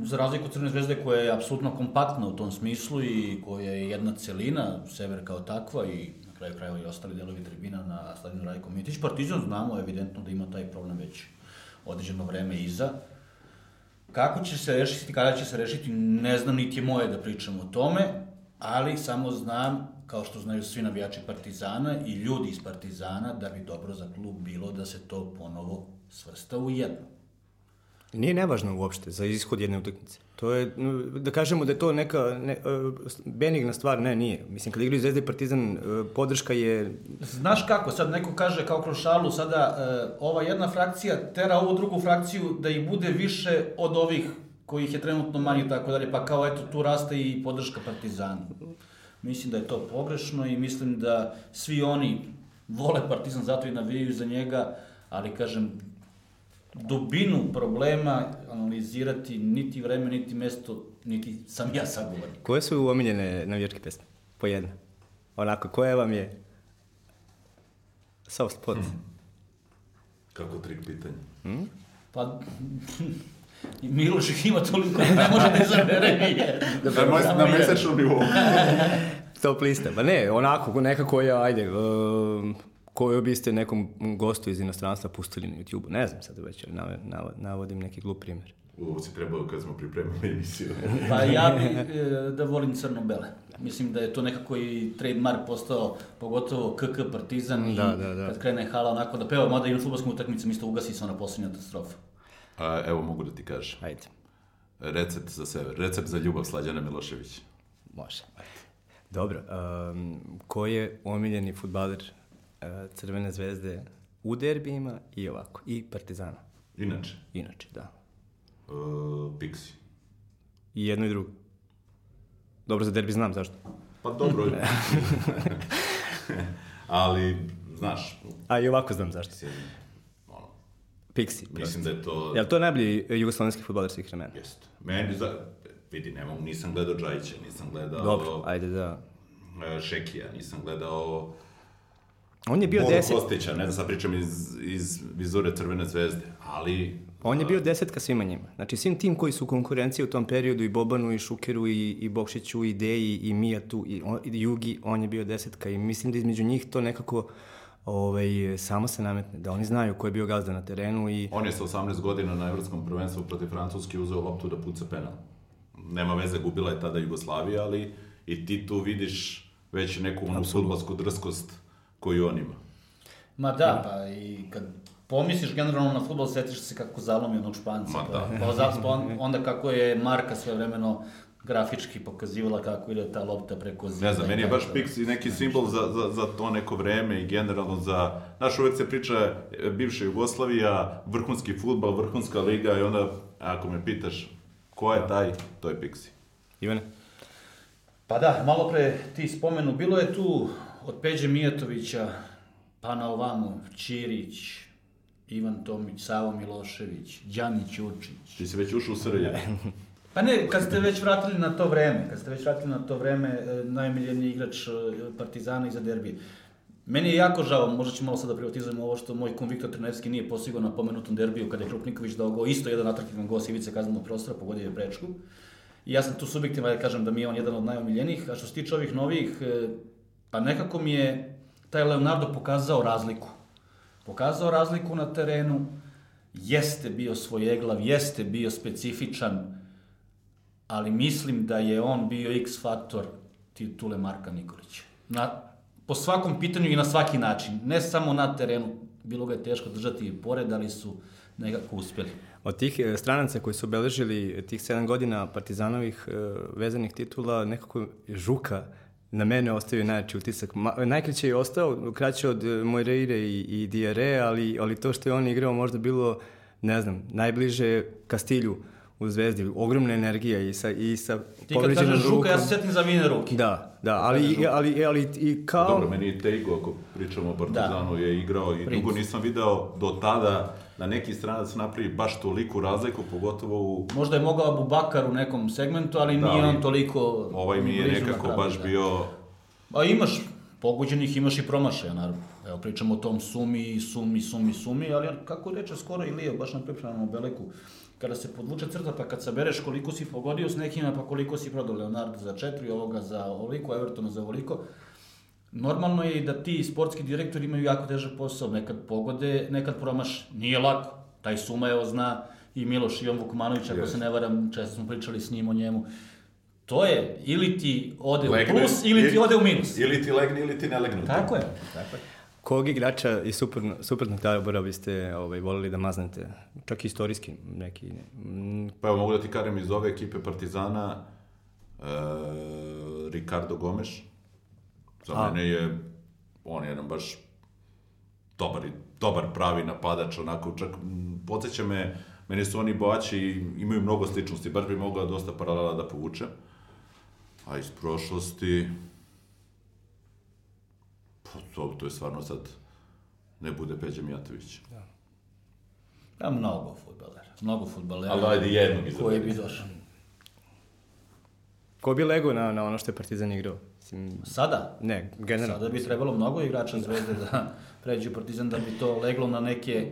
Za razliku od Crne zvezde koja je apsolutno kompaktna u tom smislu i koja je jedna celina, sever kao takva i kraju krajeva i ostali delovi tribina na stadionu Rajko Mitić. Partizan znamo evidentno da ima taj problem već određeno vreme iza. Kako će se rešiti, kada će se rešiti, ne znam, niti je moje da pričam o tome, ali samo znam, kao što znaju svi navijači Partizana i ljudi iz Partizana, da bi dobro za klub bilo da se to ponovo svrsta u jedno. Nije nevažno uopšte za ishod jedne utakmice. To je, da kažemo da je to neka ne, uh, benigna stvar, ne, nije. Mislim, kada igraju Zvezda i Partizan, uh, podrška je Znaš kako, sad neko kaže kao kroz šalu, sada e, ova jedna frakcija tera ovu drugu frakciju da ih bude više od ovih kojih je trenutno manje i tako dalje, pa kao eto tu raste i podrška Partizanu. Mislim da je to pogrešno i mislim da svi oni vole Partizan zato i navijaju za njega, ali kažem, dubinu problema analizirati niti vreme, niti mesto, niti sam ja sagovornik. Koje su omiljene navijačke pesme? Po jedna. Onako, koja vam je soft spot? Kako trik pitanja. Pa, (laughs) Miloš ih ima toliko da ne može da izabere ni jednu. Da, na, na mesečnom nivou. (laughs) Top lista. Pa ne, onako, neka koja, ajde, um, koju biste nekom gostu iz inostranstva pustili na YouTube-u. Ne znam sad već, ali nav, nav, navodim neki glup primjer. Ovo si trebao kad smo pripremili emisiju. (laughs) Pa ja bi e, da volim crno-bele. Mislim da je to nekako i trademark postao, pogotovo KK Partizan i Da, da, da. kad krene hala onako da peva, mada i na futbolskom utakmicama isto ugasi se ona posljednja katastrofa. A, evo mogu da ti kažem. Ajde, Recept za sever. Recept za ljubav Slađana Milošević. može. Dobro, um, ko je omiljeni futbaler Crvene zvezde u derbijima i ovako, i Partizana, Inače, inače, da. uh, Pixi. I jedno i drugo. Dobro, za derbi znam zašto. Pa dobro. (laughs) (laughs) Ali, znaš, A i ovako znam zašto. mislim, ono, Pixi. mislim da je to... Jel to najbolji jugoslovenski futbaler svih vremena? Jeste. Meni, za, vidi, nemam, nisam gledao Džajića, nisam gledao Dobro, ajde da. e, Šekija, nisam gledao On je bio Boru deset, Kostića, ne znam, sad pričam iz, iz vizure Crvene zvezde, ali... on je bio desetka svima njima. Znači svim tim koji su u konkurenciji u tom periodu, i Bobanu, i Šukeru, i, i Bokšiću, i Deji, i Mijatu, i, on, i Jugi, on je bio desetka i mislim da između njih to nekako ovaj, samo se nametne, da oni znaju ko je bio gazda na terenu i On je sa 18 godina na evropskom prvenstvu protiv Francuske uzeo loptu da puca penal. Nema veze, gubila je tada Jugoslavija, ali i ti tu vidiš već neku onu futbolsku drskost koju on ima. Ma da, pa i kad pomisliš generalno na futbol, setiš se kako zalomi onog španca. Ma pa, da. pa, pa on- onda kako je Marka sve vremeno grafički pokazivala kako ide ta lopta preko zida. Ne znam, i meni je baš da- Pixi neki simbol za, za, za to neko vreme i generalno za... Znaš, uvek se priča e, bivša Jugoslavija, vrhunski futbal, vrhunska liga i onda, ako me pitaš ko je taj, to je Pixi. Ivane? Pa da, malo pre ti spomenu, bilo je tu od Peđe Mijatovića, pa na ovamo, Ćirić, Ivan Tomić, Savo Milošević, Đani Ćurčić. Ti si već ušao u srlje. Pa ne, kad ste već vratili na to vreme, kad ste već vratili na to vreme, e, najmiljeniji igrač e, Partizana iza derbije. Meni je jako žao, možda ću malo sad da privatizujemo ovo što moj kum Viktor Trenerski nije postigao na pomenutom derbiju kada je Krupniković dao go, isto jedan atraktivan go s ivice kaznenog prostora, pogodio je prečku. I ja sam tu subjektivan da kažem da mi je on jedan od najomiljenijih, a što se tiče ovih novih, e, pa nekako mi je taj Leonardo pokazao razliku. Pokazao razliku na terenu, jeste bio svojeglav, jeste bio specifičan, ali mislim da je on bio X faktor titule Marka Nikolića. Na, po svakom pitanju i na svaki način. Ne samo na terenu, bilo ga je teško držati i pored, ali su nekako uspjeli. Od tih e, stranaca koji su obeležili tih 7 godina partizanovih e, vezanih titula, nekako Žuka na mene ostavio najjači utisak. Ma, najkraće je ostao, kraće od e, Moireire i, i Diare, ali, ali to što je on igrao možda bilo, ne znam, najbliže Kastilju u Zvezdi. Ogromna energija i sa, i sa Ti kad kažeš Žuka, ja se sjetim za Vine ruke. Da, da, ali, ali, ali, ali i kao... Dobro, meni i Tejgo, ako pričamo o Partizanu, je igrao i Princ. dugo nisam video do tada da neki stranac napravi baš toliku razliku, pogotovo u... Možda je mogao Abu Bakar u nekom segmentu, ali Da, nije on toliko Ovaj mi je nekako napravio, baš da. bio... A imaš pogođenih, imaš i promašaja, naravno. Evo, pričamo o tom sumi, sumi, sumi, sumi, ali kako reče skoro i Lio, baš na pripremnom beleku, kada se podvuče crta, pa kad sabereš koliko si pogodio s nekima, pa koliko si prodao Leonardo za četiri, ovoga za ovoliko, Evertona za ovoliko, normalno je i da ti sportski direktori imaju jako težak posao, nekad pogode, nekad promaš, nije lako, taj Suma evo zna i Miloš Ivan Vukmanović, ako Jeste. se ne varam, često smo pričali s njim o njemu, to je, ili ti ode Legne- u plus, ili ti ode u minus. Ili ti legne, ili ti ne legne. Tako je, tako je. Kog igrača i suprotno, suprotnog tabora biste ovaj, volili da maznete? Čak i istorijski neki. Pa evo, mogu da ti kažem iz ove ekipe Partizana, e, Ricardo Gomes, za A. mene je, on je jedan baš dobar, i- dobar pravi napadač, onako čak, podsjeća me, meni su oni boaći i imaju mnogo sličnosti, baš bi mogao dosta paralela da povuče. A iz prošlosti, pa to, to je stvarno sad, ne bude Peđa Mijatović. Ja, mnogo futbalera, mnogo futbalera. Ali ajde jednog izaberi. Koji bi došao. ko bi lego na, na ono što je Partizan igrao? Mislim, Sada? ne, generalno. Sada bi trebalo mnogo igrača Zvezde da (laughs) pređu u Partizan da bi to leglo na neke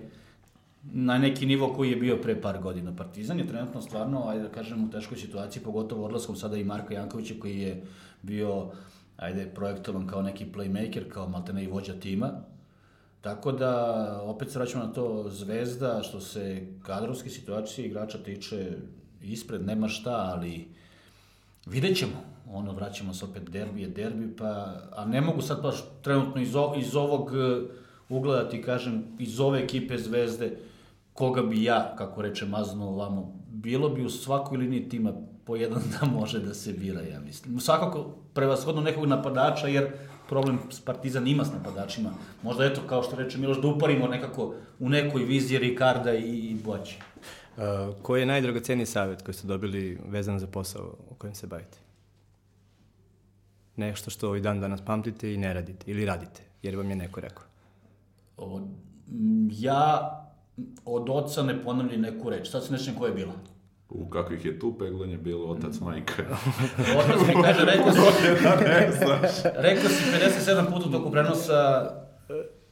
na neki nivo koji je bio pre par godina. Partizan je trenutno stvarno, ajde da kažem, u teškoj situaciji, pogotovo odlaskom sada i Marka Jankovića koji je bio, ajde, projektovan kao neki playmaker, kao maltene i vođa tima. Tako da, opet se vraćamo na to Zvezda, što se kadrovske situacije igrača tiče ispred, nema šta, ali vidjet ćemo. Ono, vraćamo se opet derbi je derbi, pa, a ne mogu sad baš trenutno iz, o, iz ovog e, ugleda ti kažem, iz ove ekipe Zvezde, koga bi ja, kako reče Mazno ovamo, bilo bi u svakoj liniji tima po jedan da može da se bira, ja mislim. Svakako, prevashodno nekog napadača, jer problem s Partizan ima s napadačima. Možda eto, kao što reče Miloš, da uparimo nekako u nekoj viziji Ricarda i, i Boći. Uh, koji je najdragoceniji savjet koji ste dobili vezano za posao o kojem se bavite? Nešto što i dan danas pamtite i ne radite, ili radite, jer vam je neko rekao. Od, m, ja od oca ne ponavljam neku reč. Sad se ne sjećam koja je bila. U kakvih je tu peglanje bilo, otac, majka. (laughs) Otac mi kaže, (laughs) rekao si, da rekao si 57 puta u toku prenosa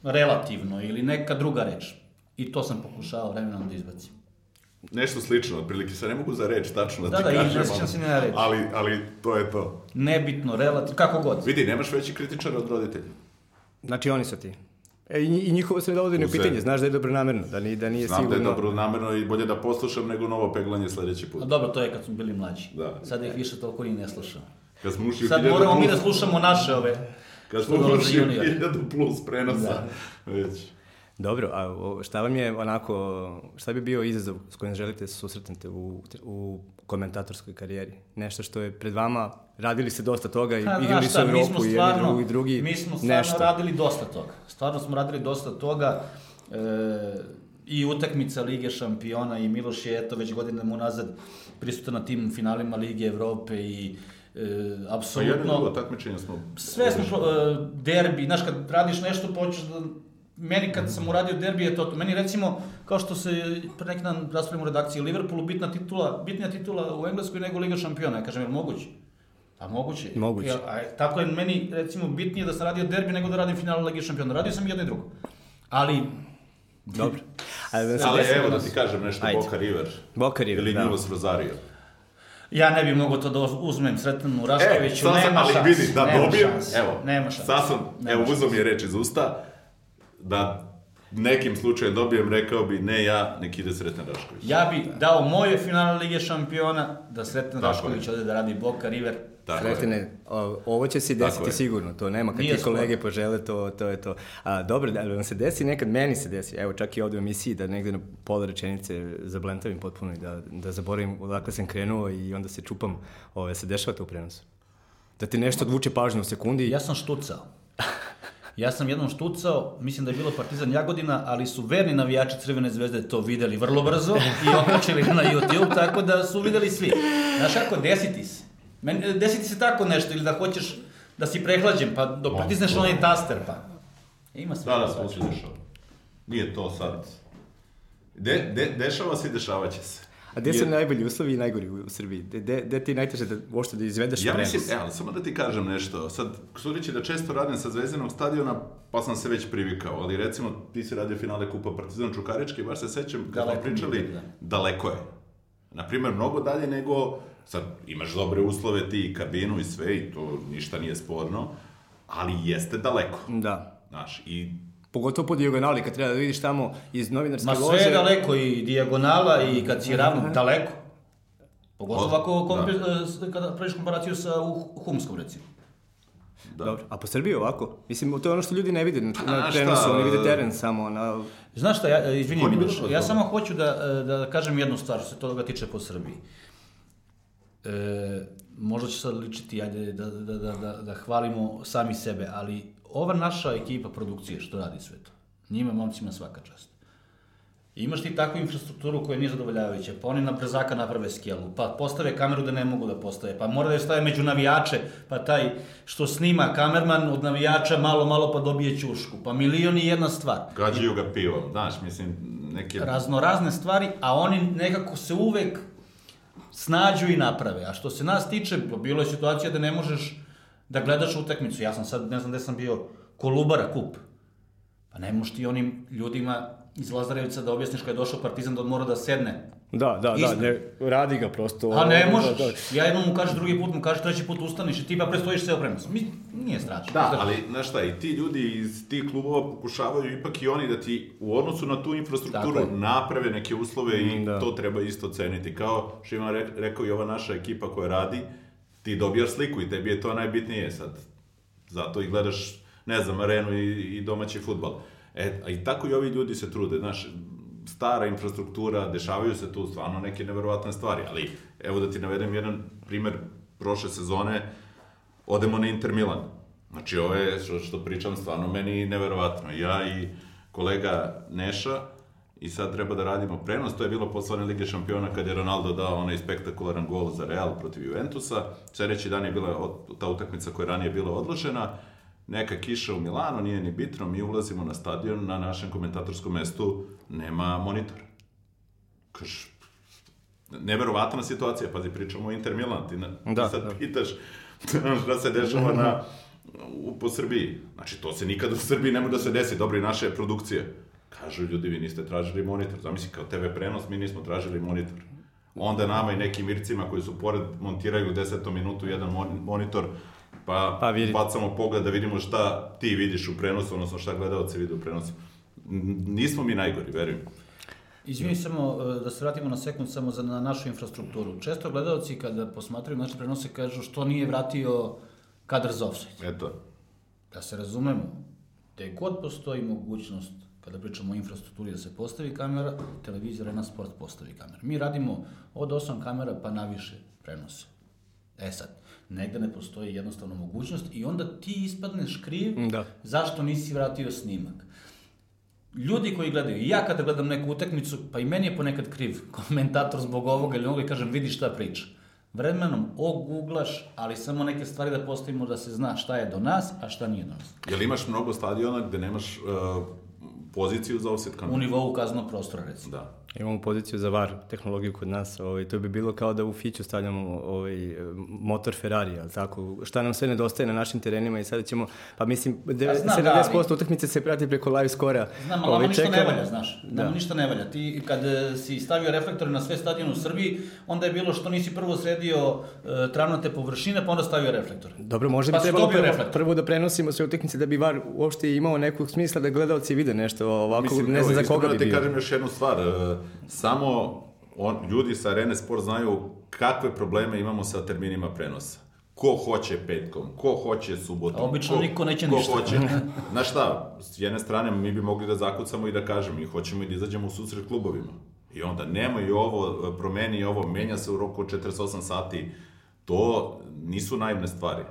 relativno ili neka druga reč. I to sam pokušao vremenom da izbacim. Nešto slično, otprilike se ne mogu za reč tačno da, Da, ti da, i ne kažem. se ni na reč. Ali, ali to je to. Nebitno, relativno, kako god. Vidi, nemaš veći kritičar od roditelja. Znači oni su ti. E, i, i njihovo se ne dovodi u pitanje, znaš da je dobro namerno, da, ni, da nije Znam sigurno... da je dobro namerno i bolje da poslušam nego novo peglanje sledeći A put. dobro, to je kad smo bili mlađi. Da. Sad ih više toliko ni ne slušam. Kad smo ušli Sad 1000 moramo mi plus- da slušamo naše ove. Kad smo ušli u juniori. 1000 plus prenosa, Da. već. Dobro, a šta vam je onako, šta bi bio izazov s kojim želite da se susretnete u, u komentatorskoj karijeri? Nešto što je pred vama, radili ste dosta toga i Ha, igrali mi Evropu i jedni drugi, drugi Mi smo stvarno nešto. radili dosta toga. Stvarno smo radili dosta toga. E, I utakmica Lige šampiona i Miloš je eto već godinama unazad prisutan na tim finalima Lige Evrope i e, Pa jedno i drugo apsolutno takmičenje smo... sve smo e, derbi, znaš kad radiš nešto počeš da meni kad sam uradio derbi je to, to. meni recimo kao što se pre neki dan raspravljamo u redakciji Liverpoolu bitna titula, bitnija titula u Engleskoj nego Liga šampiona, ja kažem je li moguće? Pa moguće. Moguće. Ja, a, tako je meni recimo bitnije da sam radio derbi nego da radim final Lige šampiona. Radio sam jedno i drugo. Ali Dobro. (laughs) A, da se Ali evo da ti kažem nešto, Ajde. Boca River. Boca River, Ili da. Nivos Rosario. ja ne bih mogao to da uzmem Sretanu Raškoviću, sad sam- nema ali šans. vidi, da nema dobijem, šans, evo, nema šans. sad sam, nema evo, mi je reč iz usta, da nekim slučajem dobijem, rekao bi, ne ja, nek ide Sretan Rašković. Ja bi dao moje finale Lige šampiona da Sretan Tako Rašković je. ode da radi Boca River. Tako je. Sretene, o, ovo će se Tako desiti je. sigurno, to nema, kad Nije ti kolege sporno. požele, to, to je to. A, dobro, da vam se desi nekad, meni se desi, evo čak i ovde u emisiji, da negde na pola rečenice zablentavim potpuno i da, da zaboravim odakle sam krenuo i onda se čupam, ove, se dešava to u prenosu. Da ti nešto odvuče pažnju u sekundi. Ja sam štucao. (laughs) Ja sam jednom štucao, mislim da je bilo Partizan Jagodina, ali su verni navijači Crvene zvezde to videli vrlo brzo i okačili na YouTube, tako da su videli svi. Znaš kako, desiti se. Meni, desiti se tako nešto, ili da hoćeš da si prehlađen, pa dok pritisneš onaj taster, pa... Ima sve. Da, da, se dešava. Nije to sad. De, de, dešava se i dešava će se. A gde su najbolji uslovi i najgori u Srbiji? Gde, ti najteže da uopšte da izvedeš Ja prenos? mislim, evo, samo da ti kažem nešto. Sad, sudeći da često radim sa Zvezdinog stadiona, pa sam se već privikao, ali recimo ti si radio finale Kupa Partizan Čukarički, baš se sećam kad smo Daleko mi je, pričali, da. daleko je. Naprimer, mnogo dalje nego, sad imaš dobre uslove ti i kabinu i sve i to ništa nije sporno, ali jeste daleko. Da. Znaš, i Pogotovo po dijagonali, kad treba da vidiš tamo iz novinarske Ma lože. sve je daleko i dijagonala i kad si ravno, daleko. Pogotovo ako da. s- kada praviš komparaciju sa u Humskom, recimo. da. Dobro, a po Srbiji ovako? Mislim, to je ono što ljudi ne vide na, na prenosu, oni vide teren samo, na... Znaš šta, ja, nije Miloš, bilo ja samo hoću da, e, da kažem jednu stvar što se toga tiče po Srbiji. E, možda će sad ličiti, ajde, da, da, da, da, da hvalimo sami sebe, ali ova naša ekipa produkcije što radi sve to, njima momcima svaka čast. Imaš ti takvu infrastrukturu koja nije zadovoljavajuća, pa oni na brzaka naprave skelu, pa postave kameru da ne mogu da postave, pa mora da je stave među navijače, pa taj što snima kamerman od navijača malo, malo pa dobije ćušku, pa milion i jedna stvar Gađaju ga pivom, znaš, mislim, neke... razno razne stvari, a oni nekako se uvek snađu i naprave. A što se nas tiče, bilo je situacija da ne možeš da gledaš utakmicu. Ja sam sad, ne znam gde sam bio, Kolubara kup. Pa ne možeš ti onim ljudima iz Lazarevca da objasniš kada je došao Partizan da on mora da sedne. Da, da, da, Ispred. ne, radi ga prosto. A ne da, možeš. da. Ja jednom mu kažeš, drugi put mu kažeš, treći put ustaniš i ti pa prestojiš ceo prenos. Mi, nije strašno. Da, ali, znaš šta, i ti ljudi iz tih klubova pokušavaju ipak i oni da ti u odnosu na tu infrastrukturu Tako naprave neke uslove i Mm, da. to treba isto ceniti. Kao što ima re- rekao i ova naša ekipa koja radi, ti dobijaš sliku i tebi je to najbitnije sad. Zato i gledaš, ne znam, arenu i, i domaći futbal. E, a i tako i ovi ljudi se trude, znaš, stara infrastruktura, dešavaju se tu stvarno neke neverovatne stvari, ali evo da ti navedem jedan primer prošle sezone, odemo na Inter Milan. Znači, ovo je, što, što pričam, stvarno meni neverovatno. Ja i kolega Neša, i sad treba da radimo prenos, to je bilo posle one Lige šampiona kad je Ronaldo dao onaj spektakularan gol za Real protiv Juventusa. Sledeći dan je bila ta utakmica koja je ranije bila odložena, neka kiša u Milanu, nije ni bitno, mi ulazimo na stadion, na našem komentatorskom mestu nema monitora. Kaš, neverovatna situacija, pazi, pričamo o Inter Milan, ti, na, Da, ti sad da. pitaš šta se dešava na, u, po Srbiji. Znači, to se nikad u Srbiji ne može da se desi, dobro i naša je produkcija. Kažu ljudi, vi niste tražili monitor, zamisli kao TV prenos, mi nismo tražili monitor. Onda nama i nekim mircima koji su pored montiraju u desetom minutu jedan mon- monitor, pa, Pa vidite. bacamo pogled da vidimo šta ti vidiš u prenosu, odnosno šta gledalci vide u prenosu. Nismo mi najgori, verujem. Izvini samo e, da se vratimo na sekund samo za na našu infrastrukturu. Često gledalci kada posmatraju naše prenose kažu što nije vratio kadar za offside. Eto. Da se razumemo, gde god postoji mogućnost kada pričamo o infrastrukturi da se postavi kamera, televizija Arena Sport postavi kamera. Mi radimo od 8 kamera pa naviše prenose. E sad, negde ne postoji jednostavno mogućnost i onda ti ispadneš kriv Da. zašto nisi vratio snimak. Ljudi koji gledaju, i ja kada gledam neku utakmicu, pa i meni je ponekad kriv komentator zbog ovoga ili onoga i kažem vidi šta priča. Vremenom oguglaš, ali samo neke stvari da postavimo da se zna šta je do nas, a šta nije do nas. Jel imaš mnogo stadiona gde nemaš uh, poziciju za offset U kameru? nivou kaznog prostora, recimo. Da. Imamo poziciju za VAR tehnologiju kod nas, ovaj, to bi bilo kao da u Fiću stavljamo ovaj, motor Ferrari, ali tako, šta nam sve nedostaje na našim terenima i sada ćemo, pa mislim, de- A znam, da, 70% ali- utakmice se prati preko live skora. Znam, ali nama ništa ne Ovaj, čekamo- valja, znaš. Nama Da. ništa ne valja. Ti kad e, si stavio reflektore na sve stadione u Srbiji, onda je bilo što nisi prvo sredio e, travnate površine, pa onda stavio reflektore. Dobro, možda Pa bi trebalo prvo, reflektor. prvo da prenosimo sve utakmice da bi VAR uopšte imao nekog smisla da gledalci vide nešto ovako, Mislim, ne znam za koga bi da ti bio. kažem još jednu stvar. e, Samo on, ljudi sa Arene Sport znaju kakve probleme imamo sa terminima prenosa. Ko hoće petkom, ko hoće subotom. A obično ko, niko neće ko ništa. Hoće. (laughs) Znaš šta, s jedne strane mi bi mogli da zakucamo i da kažemo i hoćemo i da izađemo u susret klubovima. I onda nemoj ovo, promeni ovo, menja se u roku od 48 sati. To nisu naivne stvari.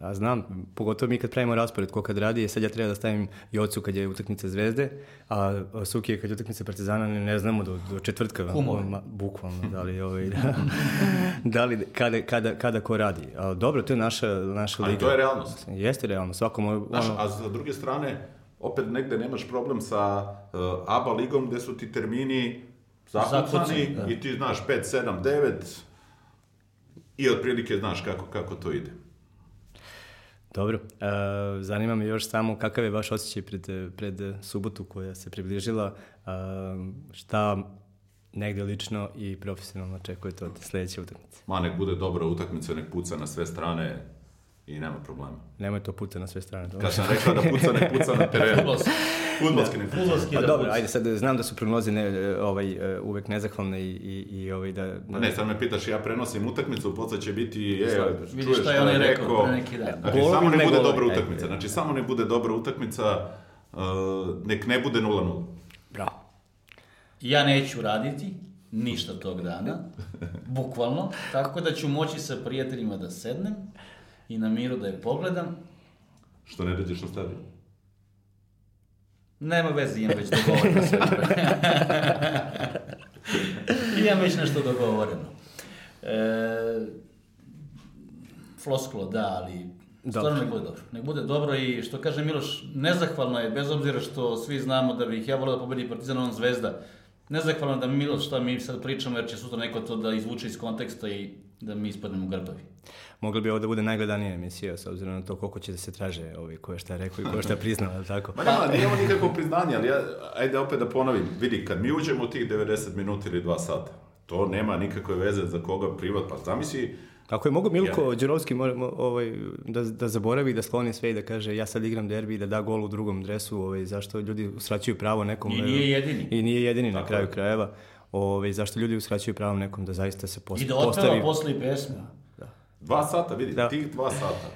A znam, pogotovo mi kad pravimo raspored ko kad radi, sad ja treba da stavim Jocu kad je utakmica Zvezde, a Suki kad je utakmica Partizana ne, ne znamo do, do četvrtka. Ma, bukvalno, da li, ovaj, da, (laughs) da li kada, kada, kada ko radi. A, dobro, to je naša, naša Ali liga. to je realnost. Jeste realno, svako moj, Znaš, ono, a sa druge strane, opet negde nemaš problem sa uh, ABA ligom gde su ti termini zakucani Zakucani, da. i ti znaš 5, 7, 9 i otprilike znaš kako, kako to ide. Dobro, e, zanima me još samo kakav je vaš osjećaj pred, pred subotu koja se približila, e, šta negde lično i profesionalno očekujete od sledeće utakmice? Ma, nek bude dobra utakmica, nek puca na sve strane i nema problema. Nemoj to puta na sve strane. dobro? Kad sam rekao da puca, nek puca na terenu. Fudbalski nek puca. Fudbalski Pa da dobro, puca. ajde sad znam da su prognoze ne, ovaj, e, uvek nezahvalne i, i, i ovaj, da... Ma ne, sad me pitaš, ja prenosim utakmicu, posle će biti, e, čuješ šta je onaj rekao pre neki dan. Znači, Golovi samo ne ne bude golovi. dobra utakmica. Znači, samo ne bude dobra utakmica, uh, nek ne bude 0-0. Bravo. Ja neću raditi ništa tog dana, bukvalno, tako da ću moći sa prijateljima da sednem i na miru da je pogledam. Što ne dođeš na stadion? Nema veze, imam već dogovoreno sve. (laughs) imam već nešto dogovoreno. E, floskula, da, ali stvarno nek bude dobro. Nek bude dobro i što kaže Miloš, nezahvalno je, bez obzira što svi znamo da bih ja volio da pobedi Partizan, on Zvezda. Nezahvalno je da Miloš, šta mi sad pričamo, jer će sutra neko to da izvuče iz konteksta i da mi ispadnemo grbavi. Mogla bi ovo da bude najgledanija emisija, s obzirom na to koliko će da se traže ovi, ko je šta rekao i ko je šta priznao, ali tako? Ma nema, nije ovo nikakvo priznanje, ali ja, ajde opet da ponovim. Vidi, kad mi uđemo u tih 90 minuta ili 2 sata, to nema nikakve veze za koga privat, pa zamisli, Kako je mogo Milko Đurovski mo- mo- ovaj, da, da zaboravi, da skloni sve i da kaže ja sad igram derbi i da da gol u drugom dresu, ovaj, zašto ljudi uskraćuju pravo nekom... I nije jedini. I nije jedini na Tako kraju je. krajeva. Ovaj, zašto ljudi uskraćuju pravo nekom da zaista se post, I da otpeva postavi... posle i pesmu. Dva sata, vidi, Da. tih dva sata.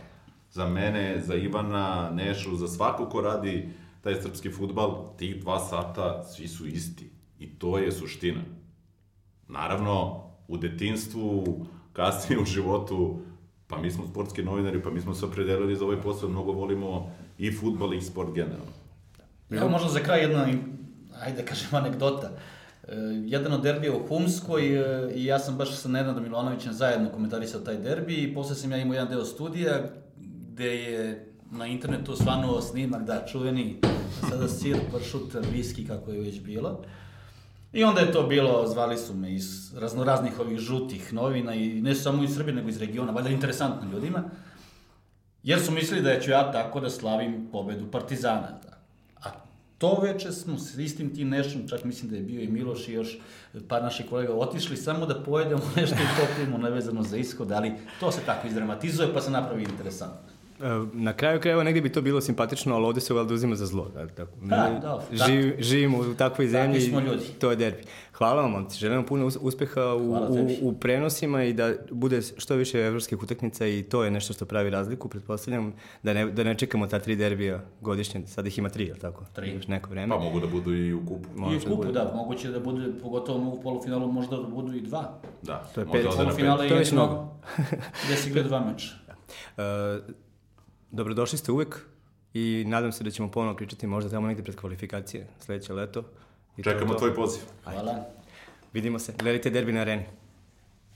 Za mene, za Ivana, Nešu, za svako ko radi taj srpski futbal, tih dva sata svi su isti. I to je suština. Naravno, u detinstvu, kasnije u životu, pa mi smo sportski novinari, pa mi smo se opredelili za ovaj posao, mnogo volimo i futbal i sport generalno. Evo možda za kraj jedna, ajde da kažem, anegdota. E, jedan od derbija u Humskoj e, i ja sam baš sa Nenadom Milanovićem zajedno komentarisao taj derbi i posle sam ja imao jedan deo studija gde je na internetu svanuo snimak, da, čuveni, sada sir, pršut, viski, kako je već bilo. I onda je to bilo, zvali su me iz raznoraznih ovih žutih novina i ne samo iz Srbije, nego iz regiona, valjda interesantno ljudima. Jer su mislili da ću ja tako da slavim pobedu Partizana. To veče smo s istim tim nešom, čak mislim da je bio i Miloš i još par naših kolega otišli samo da pojedemo (laughs) nešto i popijemo nevezano za ishod, ali to se tako izdramatizuje pa se napravi interesantno. Na kraju krajeva negdje bi to bilo simpatično, ali ovdje se valjda uzima za zlo. da, Tako. Da, da, Živ, živimo u takvoj zemlji smo i ljudi. to je derbi. Hvala vam, momci. Želim vam puno us- uspjeha u, u, u prenosima i da bude što više evropskih utakmica i to je nešto što pravi razliku, pretpostavljam, da ne, da ne čekamo ta tri derbija godišnje. Sad ih ima tri, jel tako? Tri. Još neko vreme. Pa mogu da budu i u kupu. I Može u da kupu, bude. da, moguće da bude, pogotovo u polufinalu, možda da budu i dva. Da, To je pet. To je je mnogo. gde se igra dva meča. (laughs) E, dobrodošli ste uvek i nadam se da ćemo ponovno pričati možda tamo negdje pred kvalifikacije sledeće leto. I to Čekamo to. tvoj poziv. Hvala. Vidimo se. Gledajte derbi na areni.